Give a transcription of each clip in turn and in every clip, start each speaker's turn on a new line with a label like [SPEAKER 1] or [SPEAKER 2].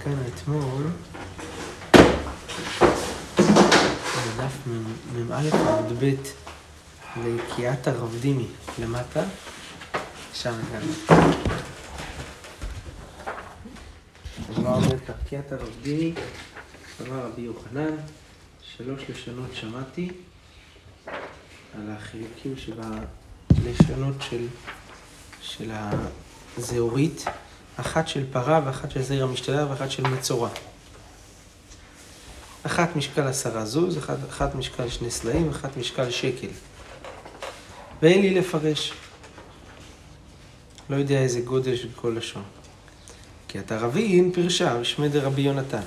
[SPEAKER 1] הגענו אתמול בדף מ"א עמוד ב' לקיאת הרבדימי למטה, שם הגענו. אמר אומר כך, קיאת הרבדימי, אמר רבי יוחנן, שלוש לשונות שמעתי על החילוקים שבלשונות של, של הזהורית, אחת של פרה ואחת של זעיר המשתלח ואחת של מצורע. אחת משקל עשרה זוז, אחת, אחת משקל שני סלעים, אחת משקל שקל. ואין לי לפרש. לא יודע איזה גודל של כל לשון. כי אתה רבין פרשה, ושמי דרבי יונתן.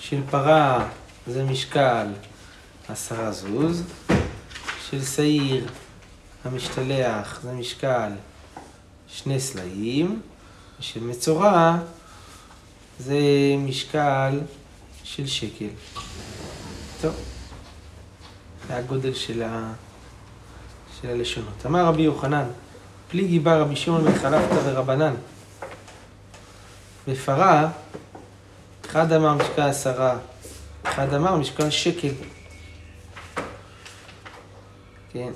[SPEAKER 1] של פרה זה משקל עשרה זוז, של שעיר המשתלח זה משקל שני סלעים, ושל מצורע זה משקל של שקל. טוב, זה הגודל של, ה... של הלשונות. אמר רבי יוחנן, פליגי בא רבי שמעון בן חלפתא ורבנן. בפרה, אחד אמר משקל עשרה, אחד אמר משקל שקל. כן.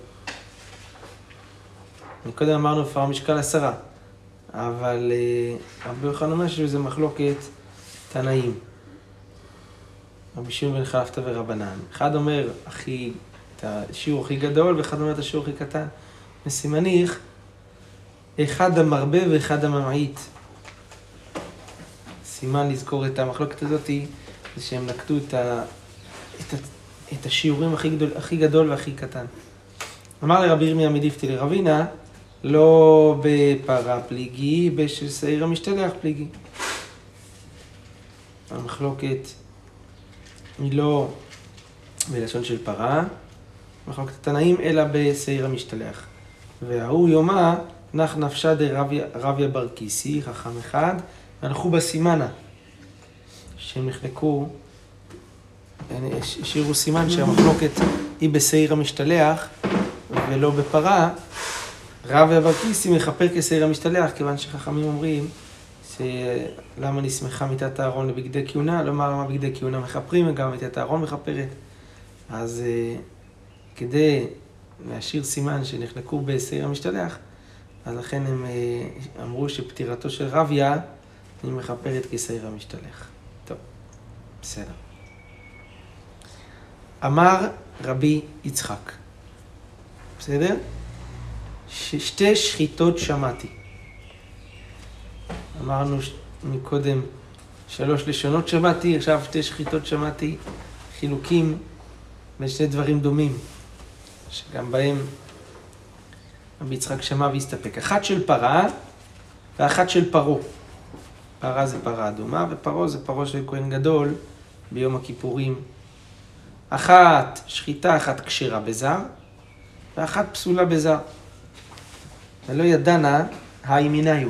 [SPEAKER 1] מקודם אמרנו בפרה משקל עשרה, אבל uh, רבי יוחנן אומר שזה מחלוקת תנאים. רבי שמעון בן חלפתא ורבנן. אחד אומר הכי, את השיעור הכי גדול, ואחד אומר את השיעור הכי קטן. מסימניך, אחד המרבה ואחד הממעיט. סימן לזכור את המחלוקת הזאת, זה שהם נקטו את, ה, את, ה, את השיעורים הכי גדול, הכי גדול והכי קטן. אמר לרבי ירמיה מדיפתי לרבינה, לא בפרה פליגי, בשל שעיר המשתלח פליגי. המחלוקת היא לא בלשון של פרה, מחלוקת התנאים, אלא בשעיר המשתלח. וההוא יאמר, נח נפשה דרביה בר כיסי, חכם אחד, הלכו בסימנה, שהם נחלקו, השאירו סימן שהמחלוקת היא בשעיר המשתלח ולא בפרה. רביה בר כיסי מכפר כשעיר המשתלח, כיוון שחכמים אומרים שלמה נסמכה מיטת הארון לבגדי כהונה, לומר למה בגדי כהונה מכפרים וגם מיטת הארון מכפרת. אז כדי להשאיר סימן שנחלקו בשעיר המשתלח, אז לכן הם אמרו שפטירתו של רביה היא מכפרת כשעיר המשתלח. טוב, בסדר. אמר רבי יצחק, בסדר? שתי שחיטות שמעתי. אמרנו מקודם שלוש לשונות שמעתי, עכשיו שתי שחיטות שמעתי, חילוקים בין שני דברים דומים, שגם בהם רבי יצחק שמע והסתפק. אחת של פרה ואחת של פרו. פרה זה פרה אדומה, ופרו זה פרו של כהן גדול ביום הכיפורים. אחת שחיטה, אחת כשרה בזר, ואחת פסולה בזר. ולא ידענה הימיניו.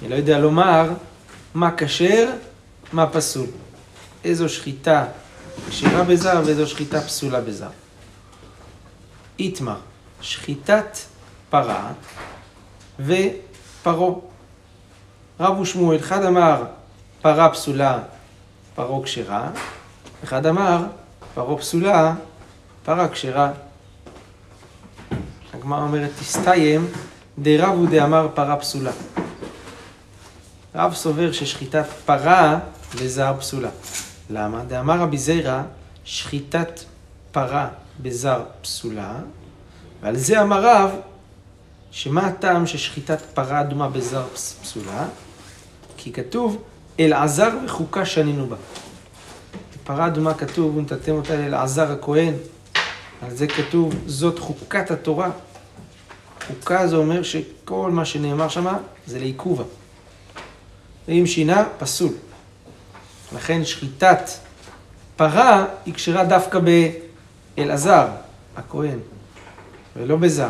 [SPEAKER 1] אני לא יודע לומר מה כשר, מה פסול. איזו שחיטה כשרה בזר ואיזו שחיטה פסולה בזר. איתמר, שחיטת פרה ופרו. רב ושמואל, אחד אמר פרה פסולה, פרו כשרה, אחד אמר פרו פסולה, פרה כשרה. הגמרא אומרת, תסתיים דרב הוא דאמר פרה פסולה. רב סובר ששחיטת פרה בזר פסולה. למה? דאמר רבי זירא, שחיטת פרה בזר פסולה, ועל זה אמר רב, שמה הטעם ששחיטת פרה אדומה בזר פסולה? כי כתוב, אלעזר וחוקה שנינו בה. בפרה אדומה כתוב, ונתתם אותה לאלעזר הכהן. על זה כתוב, זאת חוקת התורה. חוקה זה אומר שכל מה שנאמר שם זה לעיכובה. ואם שינה, פסול. לכן שחיטת פרה היא כשרה דווקא באלעזר, הכהן, ולא בזר.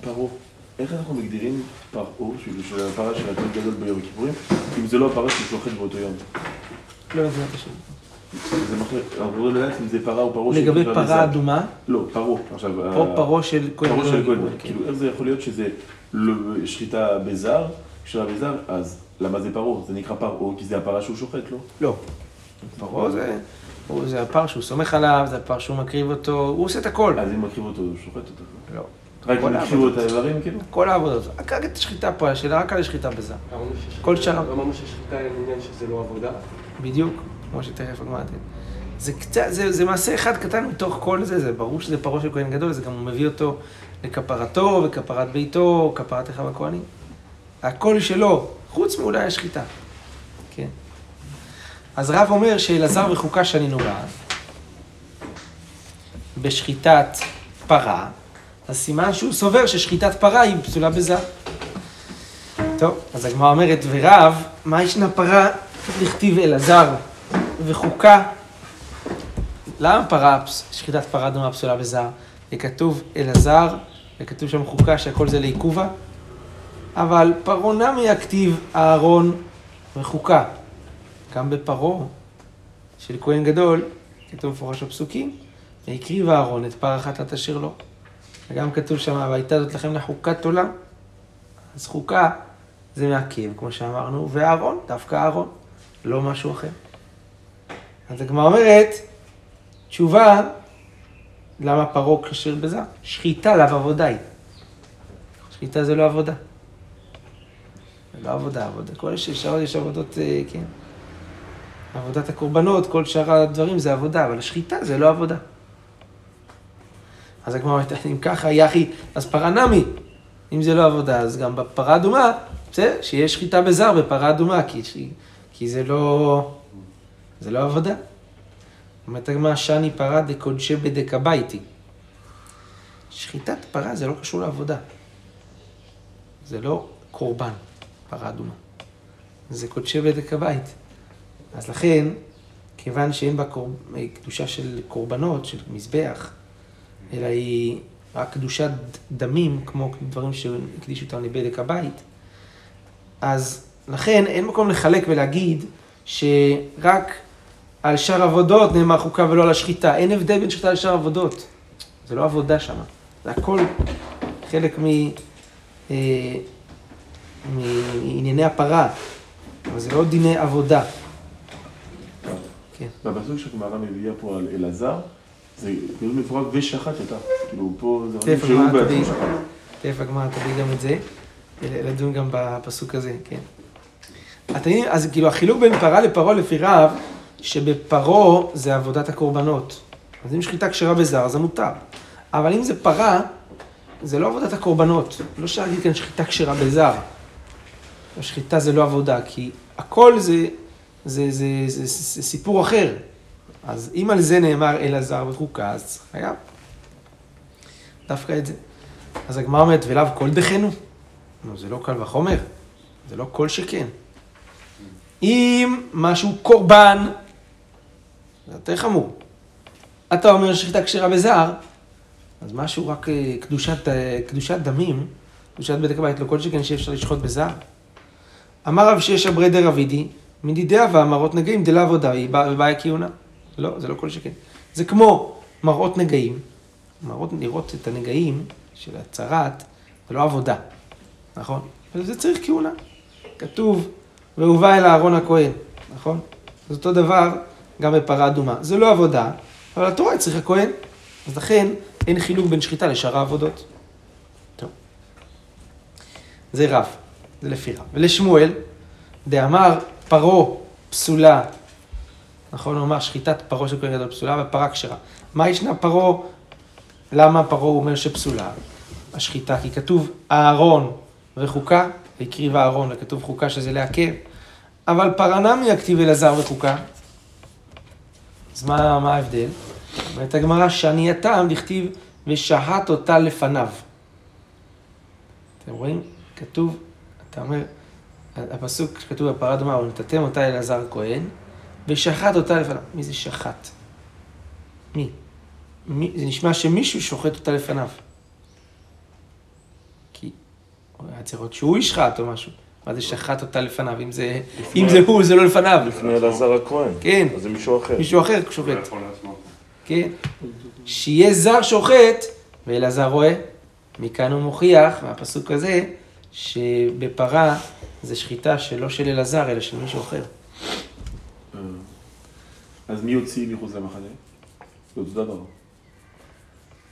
[SPEAKER 2] פרעה, איך אנחנו מגדירים פרעה, של הפרה של הדוד גדול ביום הכיפורים, אם זה לא הפרה שהוא שוחט באותו יום?
[SPEAKER 1] לא בעזרת השם.
[SPEAKER 2] זה מחלק, אנחנו לא יודעים אם זה פרה או פרעה של
[SPEAKER 1] לגבי פרה. אדומה,
[SPEAKER 2] לא, פרעה. עכשיו,
[SPEAKER 1] פרעה של כהן
[SPEAKER 2] פרעה של. כהן.
[SPEAKER 1] כן.
[SPEAKER 2] כאילו, איך זה יכול להיות שזה לא- שחיטה בזר, קשרה בזר, אז למה זה פרעה? זה נקרא פרעה, כי זה הפרה שהוא שוחט, לא?
[SPEAKER 1] לא. פרעה זה, זה הפר שהוא סומך עליו, זה הפר שהוא מקריב אותו, הוא עושה את הכל.
[SPEAKER 2] אז אם מקריב אותו, הוא שוחט אותו.
[SPEAKER 1] לא.
[SPEAKER 2] רק
[SPEAKER 1] כל
[SPEAKER 2] אם הקריבו את. האיברים, כאילו?
[SPEAKER 1] כל העבודות. רק את השחיטה פה, השאלה רק על השחיטה בזר. כל שאר-
[SPEAKER 3] אמרנו ששחיטה אין עניין שזה לא עבודה.
[SPEAKER 1] בדיוק, כמו שתכף תגיד. זה קצת, זה, זה מעשה אחד קטן מתוך כל זה, זה ברור שזה פרעה של כהן גדול, זה גם מביא אותו לכפרתו וכפרת ביתו, כפרת אחיו הכהנים. הכל שלו, חוץ מאולי השחיטה. כן. אז רב אומר שאלעזר וחוקה שנינו בה, בשחיטת פרה, אז סימן שהוא סובר ששחיטת פרה היא פסולה בזר. טוב, אז הגמרא אומרת, ורב, מה ישנה פרה לכתיב אלעזר וחוקה? למה פרה, פס- שחיטת פרה דומה פסולה בזר? וכתוב אלעזר, וכתוב שם חוקה שהכל זה לעיכובה, אבל פרעה נמי הכתיב אהרון וחוקה. גם בפרעה של כהן גדול, כתוב מפורש בפסוקים, והקריב אהרון את פר אחת לתשאיר לו. וגם כתוב שם, והייתה זאת לכם לחוקת עולם. אז חוקה זה מעכב, כמו שאמרנו, ואהרון, דווקא אהרון, לא משהו אחר. אז הגמרא אומרת, תשובה, למה פרעה כשיר בזה? שחיטה לאו עבודה היא. שחיטה זה לא עבודה. זה לא עבודה, עבודה. כל שאר יש עבודות, אה, כן. עבודת הקורבנות, כל שאר הדברים זה עבודה, אבל השחיטה זה לא עבודה. אז הגמרא אומרת, אם ככה, יחי, אז פרה נמי. אם זה לא עבודה, אז גם בפרה אדומה, בסדר, שיש שחיטה בזר בפרה אדומה, כי, כי זה לא, זה לא עבודה. אומרת הגמרא, שני פרה דקודשי בדקבייתי. שחיטת פרה זה לא קשור לעבודה. זה לא קורבן, פרה אדומה. זה קודשי בדק הבית. אז לכן, כיוון שאין בה קור... קדושה של קורבנות, של מזבח, אלא היא רק קדושת דמים, כמו דברים שהקדישו אותם לבדק הבית, אז לכן אין מקום לחלק ולהגיד שרק על שאר עבודות נאמר חוקה ולא על השחיטה. אין הבדל בין שחיטה לשאר עבודות. זה לא עבודה שם. זה הכל חלק מ... אה, מענייני הפרה, אבל זה לא דיני עבודה. כן.
[SPEAKER 2] בפסוק שהגמרא מביאה פה על אלעזר, זה כאילו מפורק ושחט אותה. כאילו פה זה
[SPEAKER 1] תכף
[SPEAKER 2] שהוא בעצמו. שחט.
[SPEAKER 1] תכף הגמרא תביא גם את זה, לדון גם בפסוק הזה, כן. אז כאילו החילוק בין פרה לפרעה לפי רב, שבפרעה זה עבודת הקורבנות. אז אם שחיטה כשרה בזר, זה מותר. אבל אם זה פרה, זה לא עבודת הקורבנות. לא אפשר להגיד כאן שחיטה כשרה בזר. השחיטה זה לא עבודה, כי הכל זה, זה, זה, זה, זה, זה סיפור אחר. אז אם על זה נאמר אלעזר וחוקה, אז חייב. דווקא את זה. אז הגמרא אומרת, ולאו כל דחנו? נו, זה לא קל וחומר, זה לא כל שכן. אם משהו קורבן, זה יותר חמור. אתה אומר שחיטה כשרה בזר, אז משהו רק אה, קדושת, אה, קדושת דמים, קדושת בדק הבית, לא כל שכן שאי אפשר לשחוט בזר. אמר רב שיש אברי דרבידי, מדידיה ואמרות נגעים דלה עבודה, באה ובאה כהונה. לא, זה לא כל שכן. זה כמו מראות נגעים, מראות, לראות את הנגעים של הצרת, זה לא עבודה, נכון? וזה צריך כהונה. כתוב, והובא אל אהרון הכהן, נכון? אז אותו דבר גם בפרה אדומה. זה לא עבודה, אבל התורה צריכה כהן. אז לכן אין חילוק בין שחיטה לשאר העבודות. זה רב, זה לפי רב. ולשמואל, דאמר פרעה פסולה, נכון? הוא אמר שחיטת פרעה של כהן גדול פסולה ופרה כשרה. מה ישנה פרעה? למה פרעה אומר שפסולה? השחיטה, כי כתוב אהרון וחוקה, והקריב אהרון, וכתוב חוקה שזה לעכב, אבל פרה נמי הכתיב אלעזר וחוקה. אז מה, מה ההבדל? אומרת הגמרא, שענייתם דכתיב ושהת אותה לפניו. אתם רואים? כתוב, אתה אומר, הפסוק שכתוב בפרה דומה, ונתתם אותה אלעזר כהן, ושחט אותה לפניו. מי זה שחט? מי? מי? זה נשמע שמישהו שוחט אותה לפניו. כי הוא היה צריך להיות שהוא ישחט או משהו. מה זה שחט אותה לפניו? אם זה, אם זה הוא, זה לא לפניו.
[SPEAKER 2] לפני אלעזר הכהן.
[SPEAKER 1] כן.
[SPEAKER 2] אז זה מישהו אחר.
[SPEAKER 1] מישהו אחר שוחט. כן. שיהיה זר שוחט, ואלעזר רואה, מכאן הוא מוכיח, מהפסוק הזה, שבפרה זה שחיטה שלא של אלעזר, אלא של מישהו אחר.
[SPEAKER 2] אה. אז מי הוציא מחוץ למחנה? זה אותו דבר.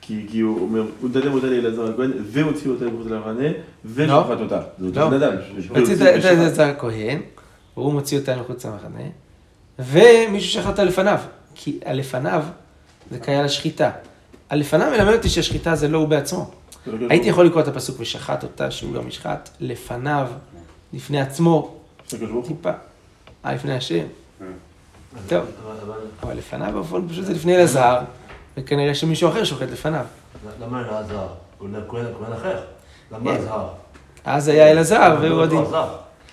[SPEAKER 2] כי, כי הוא אומר, הוא נתתם אותה לאלעזר הכהן, והוציא אותה מחוץ למחנה, ושחט אותה. זה אותו
[SPEAKER 1] לא.
[SPEAKER 2] בן אדם.
[SPEAKER 1] הוציא את- אלעזר הכהן, והוא מוציא אותה מחוץ למחנה, ומישהו שחט אותה לפניו, כי הלפניו זה קיים לשחיטה. הלפניו מלמד אותי שהשחיטה זה לא הוא בעצמו. הייתי יכול לקרוא את הפסוק ושחט אותה, שהוא גם ישחט, לפניו, לפני עצמו, טיפה. אה, לפני השם. טוב, אבל לפניו פשוט זה לפני אלעזר, וכנראה שמישהו אחר שוחט לפניו.
[SPEAKER 4] למה אלעזר? הוא כהן כהן אחר. למה
[SPEAKER 1] כן.
[SPEAKER 4] זהר?
[SPEAKER 1] אז היה אלעזר, והוא עוד... עם-
[SPEAKER 4] זר,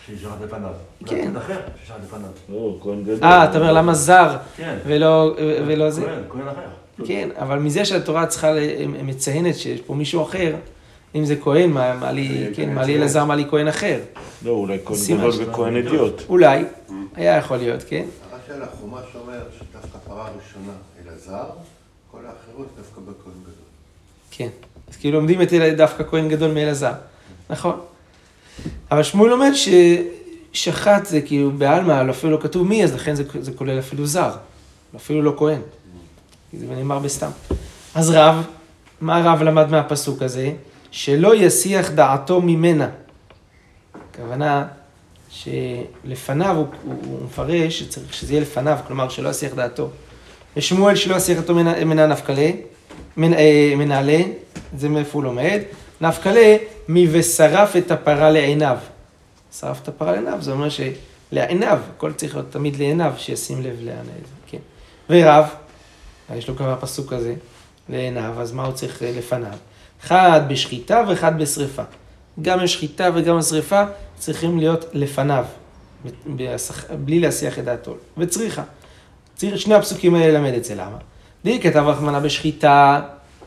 [SPEAKER 4] שישרת לפניו.
[SPEAKER 1] כן.
[SPEAKER 4] כהן אחר, שישרת לפניו.
[SPEAKER 2] לא, כהן גדול.
[SPEAKER 1] אה, אתה אומר למה זר
[SPEAKER 4] כן.
[SPEAKER 1] ולא זה?
[SPEAKER 4] כהן, כהן אחר.
[SPEAKER 1] כן, אבל מזה שהתורה צריכה, מציינת שיש פה מישהו אחר, אם זה כהן, מה לי, כן, מה לי אלעזר, מה לי כהן אחר.
[SPEAKER 2] לא, אולי כהן גדול וכהן אדיוט.
[SPEAKER 1] אולי, היה יכול להיות, כן?
[SPEAKER 5] רק שאלה, חומש אומר שדווקא פרה ראשונה אלעזר, כל האחרות דווקא בכהן גדול.
[SPEAKER 1] כן. אז כאילו לומדים את אלה דווקא כהן גדול מאלעזר. נכון. אבל שמואל אומר ששחט זה כאילו בעלמא, אפילו לא כתוב מי, אז לכן זה, זה כולל אפילו זר. אפילו לא כהן. זה נאמר בסתם. אז רב, מה רב למד מהפסוק הזה? שלא יסיח דעתו ממנה. הכוונה שלפניו, הוא, הוא, הוא מפרש שצריך שזה יהיה לפניו, כלומר שלא יסיח דעתו. ושמואל שלא יסיח דעתו מנה- נפקלה, אה, מנהלה, זה מאיפה הוא לומד, נפקלה מ"ושרף את הפרה לעיניו". שרף את הפרה לעיניו, זה אומר שלעיניו, הכל צריך להיות תמיד לעיניו, שישים לב זה, כן. ורב, יש לו כבר פסוק כזה, לעיניו, אז מה הוא צריך אה, לפניו? אחד בשחיטה ואחד בשריפה. גם השחיטה וגם השריפה צריכים להיות לפניו, בלי להסיח את דעתו, וצריכה. צריך שני הפסוקים האלה ללמד את זה, למה? די כתב רחמנה בשחיטה,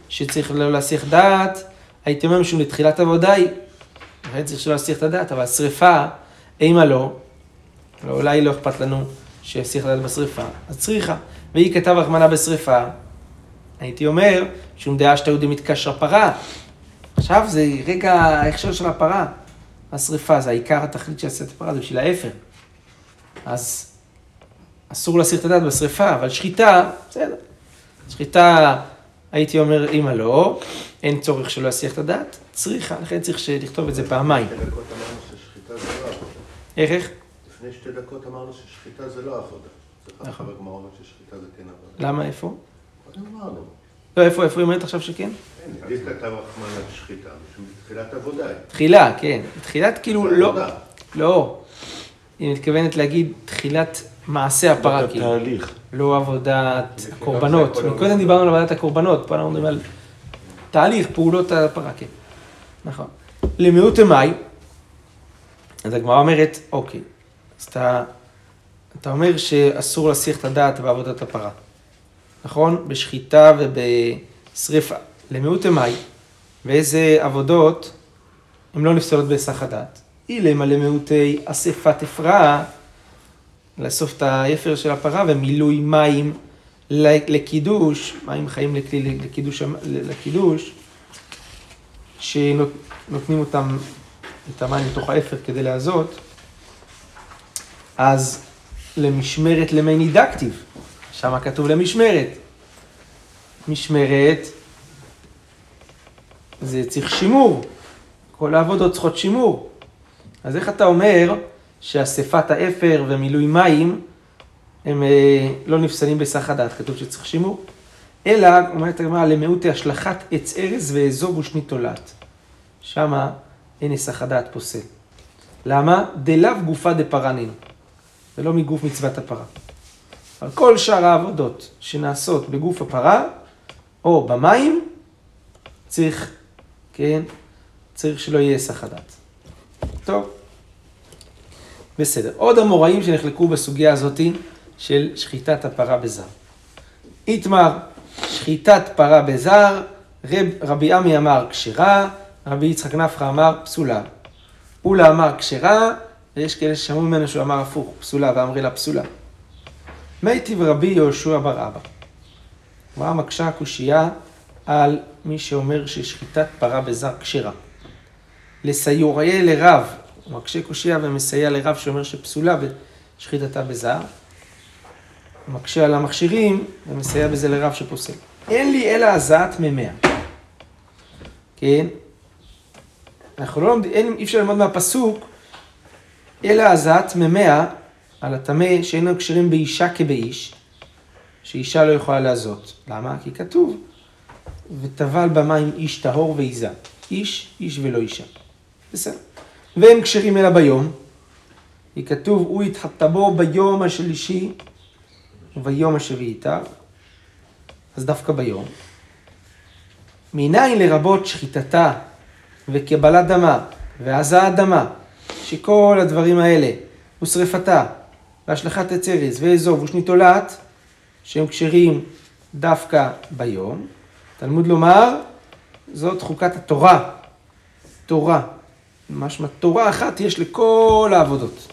[SPEAKER 1] שצריך לא להסיח דעת, הייתי אומר משום לתחילת עבודה היא, לכן צריך שלא להסיח את הדעת, אבל השריפה, אימה לא, לא, אולי לא אכפת לנו שיסיח את הדעת בשריפה, אז צריכה. והיא כתב רחמנה בשריפה, הייתי אומר, שום דעה שאתה יהודי מתקשר פרה. עכשיו זה רגע ההכשר של הפרה. השריפה זה העיקר התכלית של עשיית הפרה, זה בשביל האפר. אז אסור להסיר את הדעת בשריפה, אבל שחיטה, בסדר. שחיטה, הייתי אומר, אמא לא, אין צורך שלא יסיח את הדעת, צריכה, לכן צריך לכתוב את זה פעמיים.
[SPEAKER 5] שתי דקות אמרנו ששחיטה זה לא עבודה.
[SPEAKER 1] איך, איך?
[SPEAKER 5] לפני שתי דקות אמרנו ששחיטה זה לא עבודה.
[SPEAKER 1] נכון.
[SPEAKER 5] כן.
[SPEAKER 1] למה, איפה? לא, איפה, איפה היא אומרת עכשיו שכן?
[SPEAKER 5] לי כתב רחמן על שחיטה, בתחילת עבודה.
[SPEAKER 1] תחילה, כן. תחילת כאילו לא. לא. היא מתכוונת להגיד תחילת מעשה הפרה, כאילו.
[SPEAKER 2] התהליך.
[SPEAKER 1] לא עבודת הקורבנות. מקודם דיברנו על עבודת הקורבנות, פה אנחנו מדברים על תהליך, פעולות הפרה, כן. נכון. למיעוט מאי, אז הגמרא אומרת, אוקיי, אז אתה, אתה אומר שאסור להסיח את הדעת בעבודת הפרה, נכון? בשחיטה ובשריפה. למיעוט מאי, ואיזה עבודות הן לא נפסלות בהיסח הדעת. אילמה למיעוטי אספת אפרה, לאסוף את האפר של הפרה ומילוי מים לקידוש, מים חיים לכלי לקידוש, לקידוש שנותנים אותם, את המים לתוך האפר כדי להזות, אז למשמרת למי נידקטיב, שם כתוב למשמרת. משמרת זה צריך שימור, כל העבודות צריכות שימור. אז איך אתה אומר שאספת האפר ומילוי מים הם אה, לא נפסלים בסך הדעת, כתוב שצריך שימור. אלא, אומרת הגמרא, למיעוטי השלכת עץ ארז ואזוב ושנית תולעת. שמה אין היסח הדעת פוסל. למה? דלאו גופה דפרנין, ולא מגוף מצוות הפרה. אבל כל שאר העבודות שנעשות בגוף הפרה, או במים, צריך, כן, צריך שלא יהיה היסח הדעת. טוב. בסדר. עוד המוראים שנחלקו בסוגיה הזאתי של שחיטת הפרה בזר. איתמר, שחיטת פרה בזר, רב, רבי עמי אמר כשרה, רבי יצחק נפחא אמר פסולה. אולה אמר כשרה, ויש כאלה ששמעו ממנו שהוא אמר הפוך, פסולה, ואמרי לה פסולה. מיטיב רבי יהושע בר אבא. הגמרא מקשה הקושייה על מי שאומר ששחיטת פרה בזר כשרה. לסיוריה לרב, הוא מקשה קושייה ומסייע לרב שאומר שפסולה בשחיטתה בזר. הוא מקשה על המכשירים ומסייע בזה לרב שפוסל. אין לי אלא הזעת ממאה. כן? אנחנו לא לומדים, אי אפשר ללמוד מהפסוק, אלא הזעת ממאה על הטמא שאינם כשרים באישה כבאיש, שאישה לא יכולה לעזות. למה? כי כתוב, וטבל במים איש טהור ועיזה. איש, איש ולא אישה. בסדר. והם כשרים אלא ביום, כי כתוב, הוא התחתה בו ביום השלישי וביום השביעי איתה, אז דווקא ביום. מניין לרבות שחיטתה וקבלת דמה והזעת דמה, שכל הדברים האלה, ושרפתה, והשלכת עץ ארז, ואזוב ושני תולעת, שהם כשרים דווקא ביום. תלמוד לומר, זאת חוקת התורה. תורה. משמע תורה אחת יש לכל העבודות.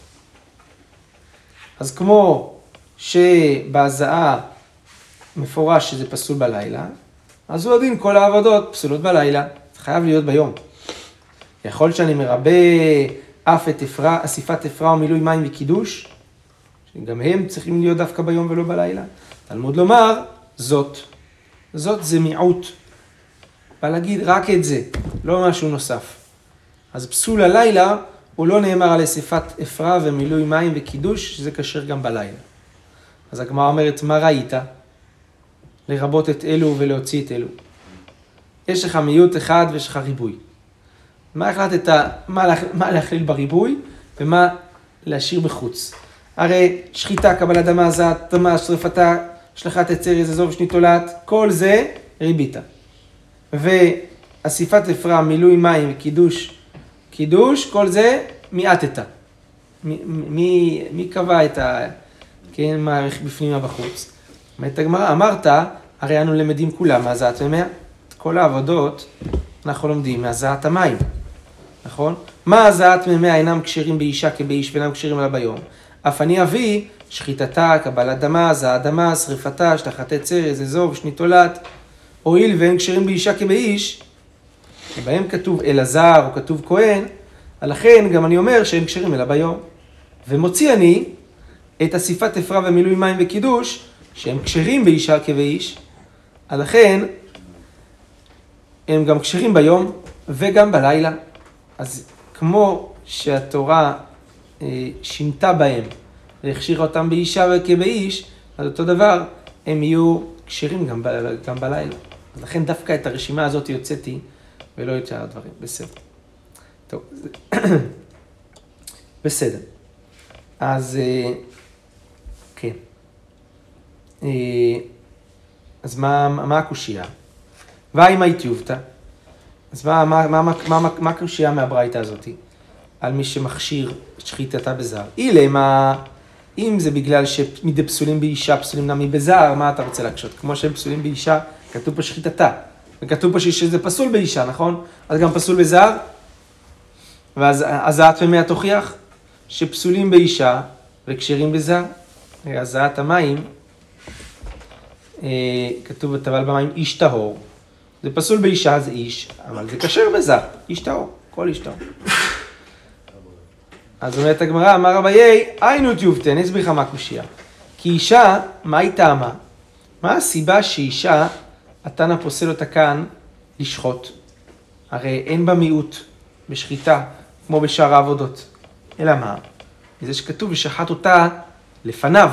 [SPEAKER 1] אז כמו שבהזעה מפורש שזה פסול בלילה, אז הוא הדין כל העבודות פסולות בלילה. זה חייב להיות ביום. יכול שאני מרבה אף את אפרה, אסיפת אפרה ומילוי מים וקידוש, שגם הם צריכים להיות דווקא ביום ולא בלילה. תלמוד לומר, זאת. זאת זה מיעוט. בא להגיד רק את זה, לא משהו נוסף. אז פסול הלילה, הוא לא נאמר על אסיפת אפרה ומילוי מים וקידוש, שזה כשר גם בלילה. אז הגמרא אומרת, מה ראית? לרבות את אלו ולהוציא את אלו. יש לך מיעוט אחד ויש לך ריבוי. מה החלטת, מה, להכליל בריבוי ומה להשאיר בחוץ? הרי שחיטה, קבלת דמה, זעת, דמה, שרפתה, השלכת עצר, יזזוב, שני תולעת, כל זה ריבית. ואסיפת אפרה, מילוי מים, קידוש, קידוש, כל זה מיעטת. מי, מי קבע את ה... כן, מה בפנים מה בחוץ? אומרת הגמרא, אמרת, הרי אנו למדים כולם מהזעת ומאה. כל העבודות אנחנו לומדים מהזעת המים, נכון? מה הזעת ממאה אינם כשרים באישה כבאיש ואינם כשרים אלא ביום? אף אני אביא שחיטתה, קבלת דמה, זעת דמה, שריפתה, השלכת צרז, אזוב, שני תולעת, הואיל והם כשרים באישה כבאיש, שבהם כתוב אלעזר או כתוב כהן, לכן גם אני אומר שהם כשרים אלא ביום. ומוציא אני את אסיפת אפרה ומילוי מים וקידוש, שהם כשרים באישה כבאיש, לכן הם גם כשרים ביום וגם בלילה. אז כמו שהתורה אה, שינתה בהם והכשירה אותם באישה וכבאיש, אז אותו דבר, הם יהיו כשרים גם, גם בלילה. לכן דווקא את הרשימה הזאת יוצאתי, ולא את שאר הדברים. בסדר. טוב, בסדר. אז אה, כן. אה, אז מה, מה הקושייה? הייתי יובטה? אז מה, מה, מה, מה, מה, מה הקושייה מהברייתא הזאתי? על מי שמכשיר שחיטתה בזר. אילמה, אם זה בגלל שמדי פסולים באישה, פסולים נמי בזר, מה אתה רוצה להקשות? כמו שהם פסולים באישה, כתוב פה שחיטתה. וכתוב פה שזה פסול באישה, נכון? אז גם פסול בזר? ואז הזעת ומאה תוכיח שפסולים באישה וכשרים בזר. הזעת המים, אה, כתוב בטבל במים איש טהור. זה פסול באישה זה איש, אבל זה כשר בזר, איש טהור, כל איש טהור. אז אומרת הגמרא, אמר רביי, היינו אני אסביר לך מה הקושייה. כי אישה, מה היא טעמה? מה הסיבה שאישה, התנא פוסל אותה כאן לשחוט? הרי אין בה מיעוט בשחיטה, כמו בשאר העבודות. אלא מה? מזה שכתוב, ושחט אותה לפניו.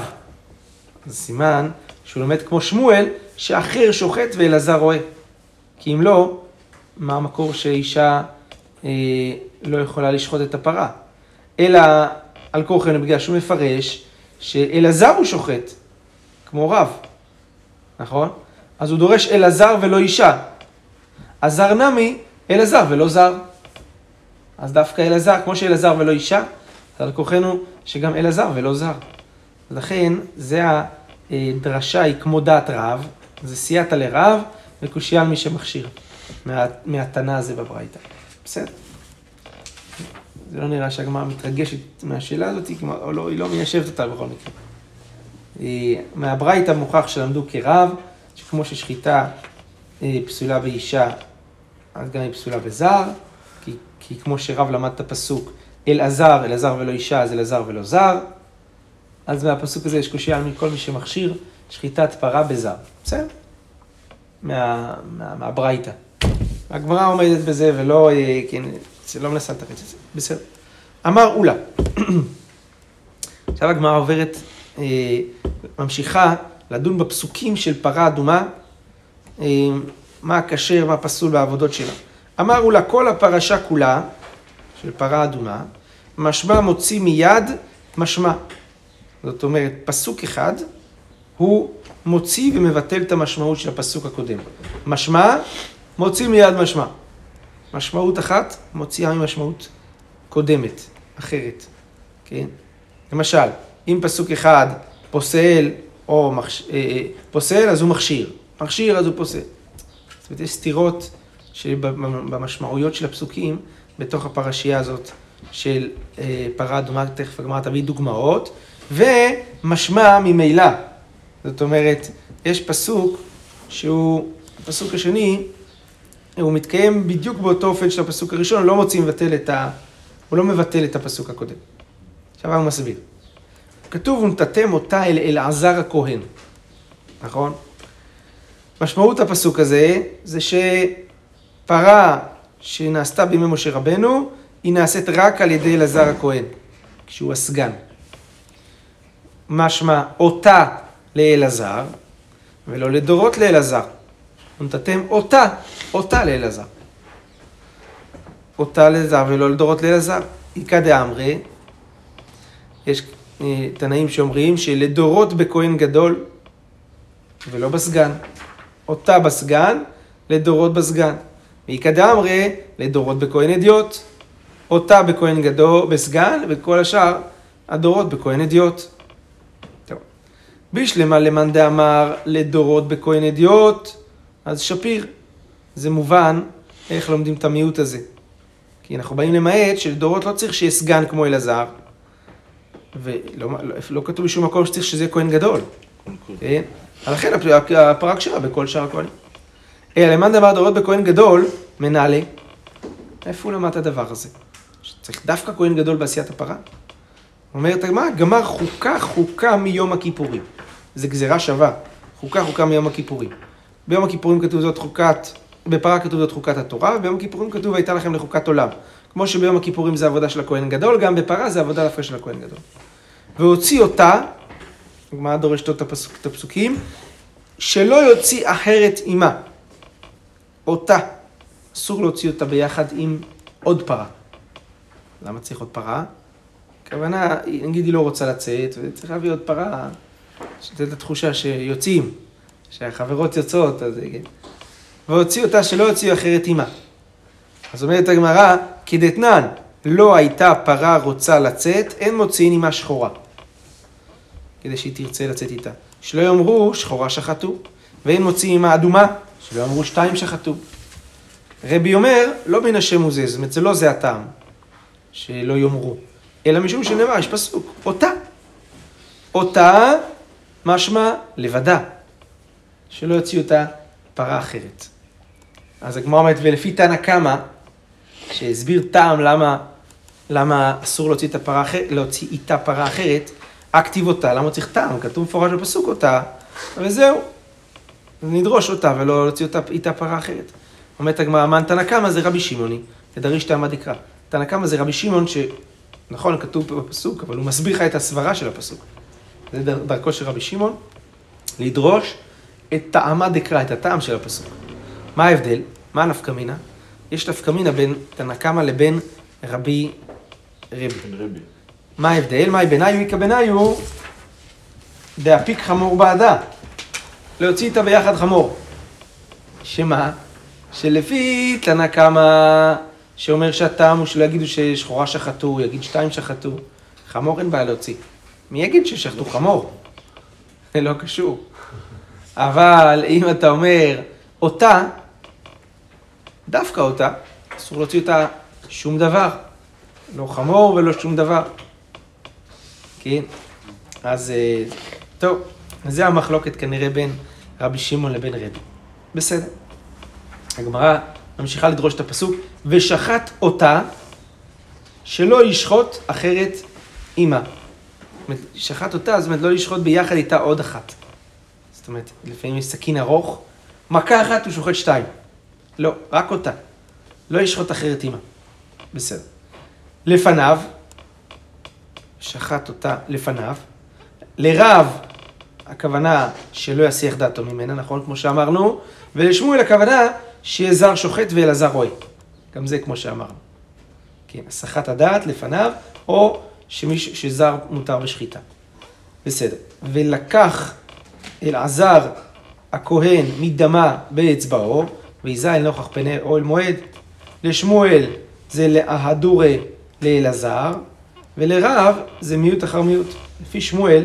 [SPEAKER 1] זה סימן שהוא לומד כמו שמואל, שאחר שוחט ואלעזר רואה. כי אם לא, מה המקור שאישה אה, לא יכולה לשחוט את הפרה? אלא על כורחנו בגלל שהוא מפרש שאלעזר הוא שוחט, כמו רב, נכון? אז הוא דורש אלעזר ולא אישה. אז זר נמי, אלעזר ולא זר. אז דווקא אלעזר, כמו שאלעזר ולא אישה, אז על כורחנו שגם אלעזר ולא זר. לכן, זה הדרשה היא כמו דעת רב, זה סייעתא לרב וקושייה על מי שמכשיר, מה, מהתנא הזה בברייתא. בסדר? זה לא נראה שהגמרא מתרגשת מהשאלה הזאת, או לא, היא לא מיישבת אותה בכל מקרה. אה, מהברייתא מוכח שלמדו כרב, שכמו ששחיטה אה, פסולה באישה, אז גם היא פסולה בזר, כי, כי כמו שרב למד את הפסוק, אלעזר, אלעזר ולא אישה, אז אלעזר ולא זר, אז מהפסוק הזה יש קושייה מכל מי שמכשיר שחיטת פרה בזר. בסדר? מה, מה, מהברייתא. הגמרא עומדת בזה ולא, אה, כן, לא מנסה לתרץ את זה, בסדר. אמר אולה. עכשיו הגמרא עוברת, אה, ממשיכה לדון בפסוקים של פרה אדומה, אה, מה הכשר, מה פסול בעבודות שלה. אמר אולה, כל הפרשה כולה, של פרה אדומה, משמע מוציא מיד משמע. זאת אומרת, פסוק אחד, הוא מוציא ומבטל את המשמעות של הפסוק הקודם. משמע, מוציא מיד משמע. משמעות אחת מוציאה ממשמעות קודמת, אחרת, כן? למשל, אם פסוק אחד פוסל או מחש... אה, אה, פוסל, אז הוא מכשיר. מכשיר, אז הוא פוסל. זאת אומרת, יש סתירות במשמעויות של הפסוקים בתוך הפרשייה הזאת של אה, פרה אדומה, תכף הגמרא תביא דוגמאות, ומשמע ממילא. זאת אומרת, יש פסוק שהוא, הפסוק השני, הוא מתקיים בדיוק באותו אופן של הפסוק הראשון, לא מוציא מבטל את ה... הוא לא מבטל את הפסוק הקודם. עכשיו הוא מסביר. כתוב, ונתתם אותה אל אלעזר הכהן, נכון? משמעות הפסוק הזה, זה שפרה שנעשתה בימי משה רבנו, היא נעשית רק על ידי אלעזר הכהן, כשהוא הסגן. משמע אותה לאלעזר, ולא לדורות לאלעזר. ונתתם אותה, אותה לאלעזר. אותה לאלעזר ולא לדורות לאלעזר. איכא דאמרי, יש תנאים שאומרים שלדורות בכהן גדול ולא בסגן. אותה בסגן, לדורות בסגן. ואיכא דאמרי, לדורות בכהן אדיוט. אותה בכהן גדול, בסגן, וכל השאר הדורות בכהן אדיוט. טוב. בישלמה למאן דאמר לדורות בכהן אדיוט, אז שפיר. זה מובן איך לומדים את המיעוט הזה. כי אנחנו באים למעט שלדורות לא צריך שיהיה סגן כמו אלעזר, ולא לא, לא כתוב בשום מקום שצריך שזה יהיה כהן גדול. כן? לכן הפ- הפרה כשרה בכל שאר הכהנים. אלא למאן דאמר דורות בכהן גדול, מנהלי. איפה הוא למד את הדבר הזה? שצריך דווקא כהן גדול בעשיית הפרה? אומרת הגמרא, גמר חוקה חוקה מיום הכיפורים. זה גזירה שווה. חוקה חוקה מיום הכיפורים. ביום הכיפורים כתוב זאת חוקת, בפרה כתוב זאת חוקת התורה, וביום הכיפורים כתוב הייתה לכם לחוקת עולם. כמו שביום הכיפורים זה עבודה של הכהן גדול, גם בפרה זה עבודה דווקא של הכהן גדול. והוציא אותה, הגמרא דורשת את, הפסוק, את הפסוקים, שלא יוציא אחרת עימה. אותה. אסור להוציא אותה ביחד עם עוד פרה. למה צריך עוד פרה? הכוונה, נגיד היא לא רוצה לצאת, וצריך להביא עוד פרה, שתתן את התחושה שיוצאים, שהחברות יוצאות, אז. והוציא אותה שלא יוציאו אחרת עימה. אז אומרת הגמרא, כדתנן, לא הייתה פרה רוצה לצאת, אין מוציאין עימה שחורה. כדי שהיא תרצה לצאת איתה. שלא יאמרו שחורה שחטו, ואין מוציאים עימה אדומה, שלא יאמרו שתיים שחטו. רבי אומר, לא מן השם הוא זה, זאת אומרת, זה לא זה הטעם, שלא יאמרו, אלא משום שנאמר, יש פסוק, אותה. אותה, משמע לבדה, שלא יוציאו אותה פרה אחרת. אז הגמרא אומרת, ולפי תנא קמא, שהסביר טעם למה, למה אסור להוציא, את הפרה להוציא איתה פרה אחרת, אקטיב אותה, למה צריך טעם? כתוב מפורש בפסוק אותה, וזהו. נדרוש אותה ולא להוציא אותה איתה פרה אחרת. אומרת הגמרא, מן תנא קמא זה רבי שמעוני, ודריש תעמד יקרא. תנא קמא זה רבי שמעון ש... נכון, כתוב בפסוק, אבל הוא מסביר לך את הסברה של הפסוק. זה דר- דרכו של רבי שמעון, לדרוש את טעמה דקרא, את הטעם של הפסוק. מה ההבדל? מה הנפקא מינה? יש נפקא מינה בין תנא קמא לבין רבי רבי.
[SPEAKER 2] כן.
[SPEAKER 1] מה ההבדל? מאי בניו איכא בניו דאפיק חמור בעדה. להוציא איתה ביחד חמור. שמה? שלפי תנא קמא שאומר שהטעם הוא שלא יגידו ששחורה שחטו, הוא יגיד שתיים שחטו. חמור אין בעיה להוציא. מי יגיד ששחטו חמור? זה לא קשור. אבל אם אתה אומר אותה, דווקא אותה, אסור להוציא אותה שום דבר. לא חמור ולא שום דבר. כן? אז אה, טוב, זה המחלוקת כנראה בין רבי שמעון לבין רבי. בסדר. הגמרא ממשיכה לדרוש את הפסוק, ושחט אותה שלא ישחוט אחרת אומרת, שחט אותה, זאת אומרת לא לשחוט ביחד איתה עוד אחת. זאת אומרת, לפעמים יש סכין ארוך, מכה אחת הוא שוחט שתיים. לא, רק אותה. לא ישחוט אחרת עימה. בסדר. לפניו, שחט אותה לפניו. לרב, הכוונה שלא יסיח דעתו ממנה, נכון? כמו שאמרנו. ולשמואל הכוונה שיהיה זר שוחט ואלעזר רואה. גם זה כמו שאמרנו. כן, הסחת הדעת לפניו, או שמיש, שזר מותר בשחיטה. בסדר. ולקח אלעזר הכהן מדמה באצבעו, ויזל נוכח פני אוהל מועד. לשמואל זה לאהדורי לאלעזר, ולרב זה מיעוט אחר מיעוט. לפי שמואל,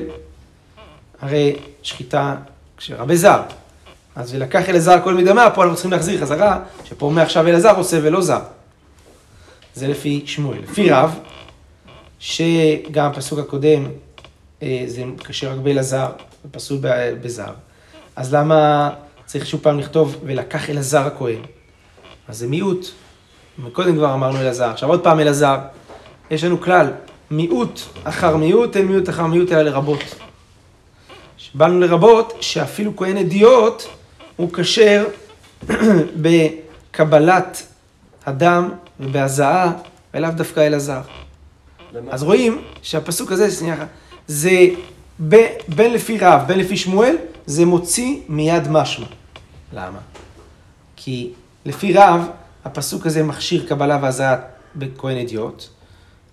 [SPEAKER 1] הרי שחיטה כשרבה זר. אז ולקח אלעזר כל מדמה, פה אנחנו צריכים להחזיר חזרה, שפה מעכשיו אלעזר עושה ולא זר. זה לפי שמואל. לפי רב, שגם הפסוק הקודם, אה, זה קשה רק באלעזר, ופסול בזר. אז למה צריך שוב פעם לכתוב ולקח אלעזר הכהן? אז זה מיעוט. קודם כבר אמרנו אלעזר, עכשיו עוד פעם אלעזר. יש לנו כלל, מיעוט אחר מיעוט, אין מיעוט אחר מיעוט אלא לרבות. באנו לרבות שאפילו כהן אדיוט הוא כשר בקבלת הדם ובהזעה, ולאו דווקא אלעזר. אז רואים שהפסוק הזה, שנייה, זה ב, בין לפי רב, בין לפי שמואל, זה מוציא מיד משמע. למה? כי לפי רב, הפסוק הזה מכשיר קבלה והזעה בכהן אדיוט,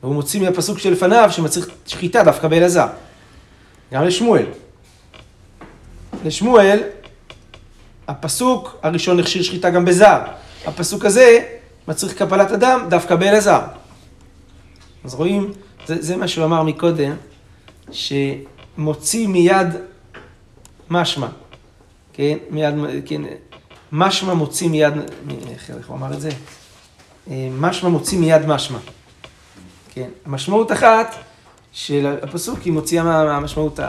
[SPEAKER 1] והוא מוציא מהפסוק שלפניו שמצריך שחיטה דווקא באלעזר. גם לשמואל. לשמואל, הפסוק הראשון הכשיר שחיטה גם בזר. הפסוק הזה מצריך קבלת אדם דווקא באלעזר. אז רואים, זה, זה מה שהוא אמר מקודם, שמוציא מיד משמע. כן, מיד, כן, משמע מוציא מיד, איך הוא אמר את זה? משמע מוציא מיד משמע. כן, המשמעות אחת של הפסוק היא מוציאה מהמשמעות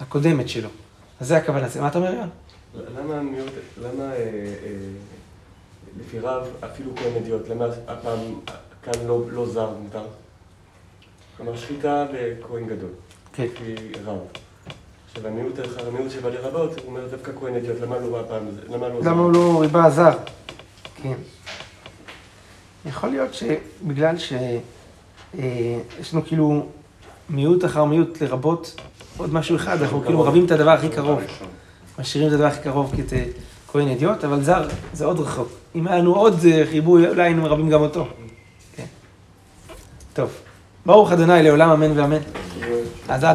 [SPEAKER 1] הקודמת שלו. אז זה הכוונה, מה אתה אומר, יואל?
[SPEAKER 3] למה אה, אה, לפי רב, אפילו כהן אדיוט, למה הפעם כאן לא, לא זר מותר? כלומר שחיטה בכהן גדול,
[SPEAKER 1] כן.
[SPEAKER 3] לפי רב. המיעוט שבא לרבות, הוא אומר דווקא כהן אדיוט, למה לא הפעם, למה לא?
[SPEAKER 1] למה הוא לא ריבה זר? כן. יכול להיות שבגלל שיש לנו כאילו מיעוט אחר מיעוט לרבות עוד משהו אחד, אנחנו כאילו רבים את הדבר הכי קרוב. משאירים את הדבר הכי קרוב ככהן אדיוט, אבל זר זה עוד רחוק. אם היה לנו עוד חיבוי, אולי היינו מרבים גם אותו. כן. טוב. ברוך ה' לעולם אמן ואמן. אז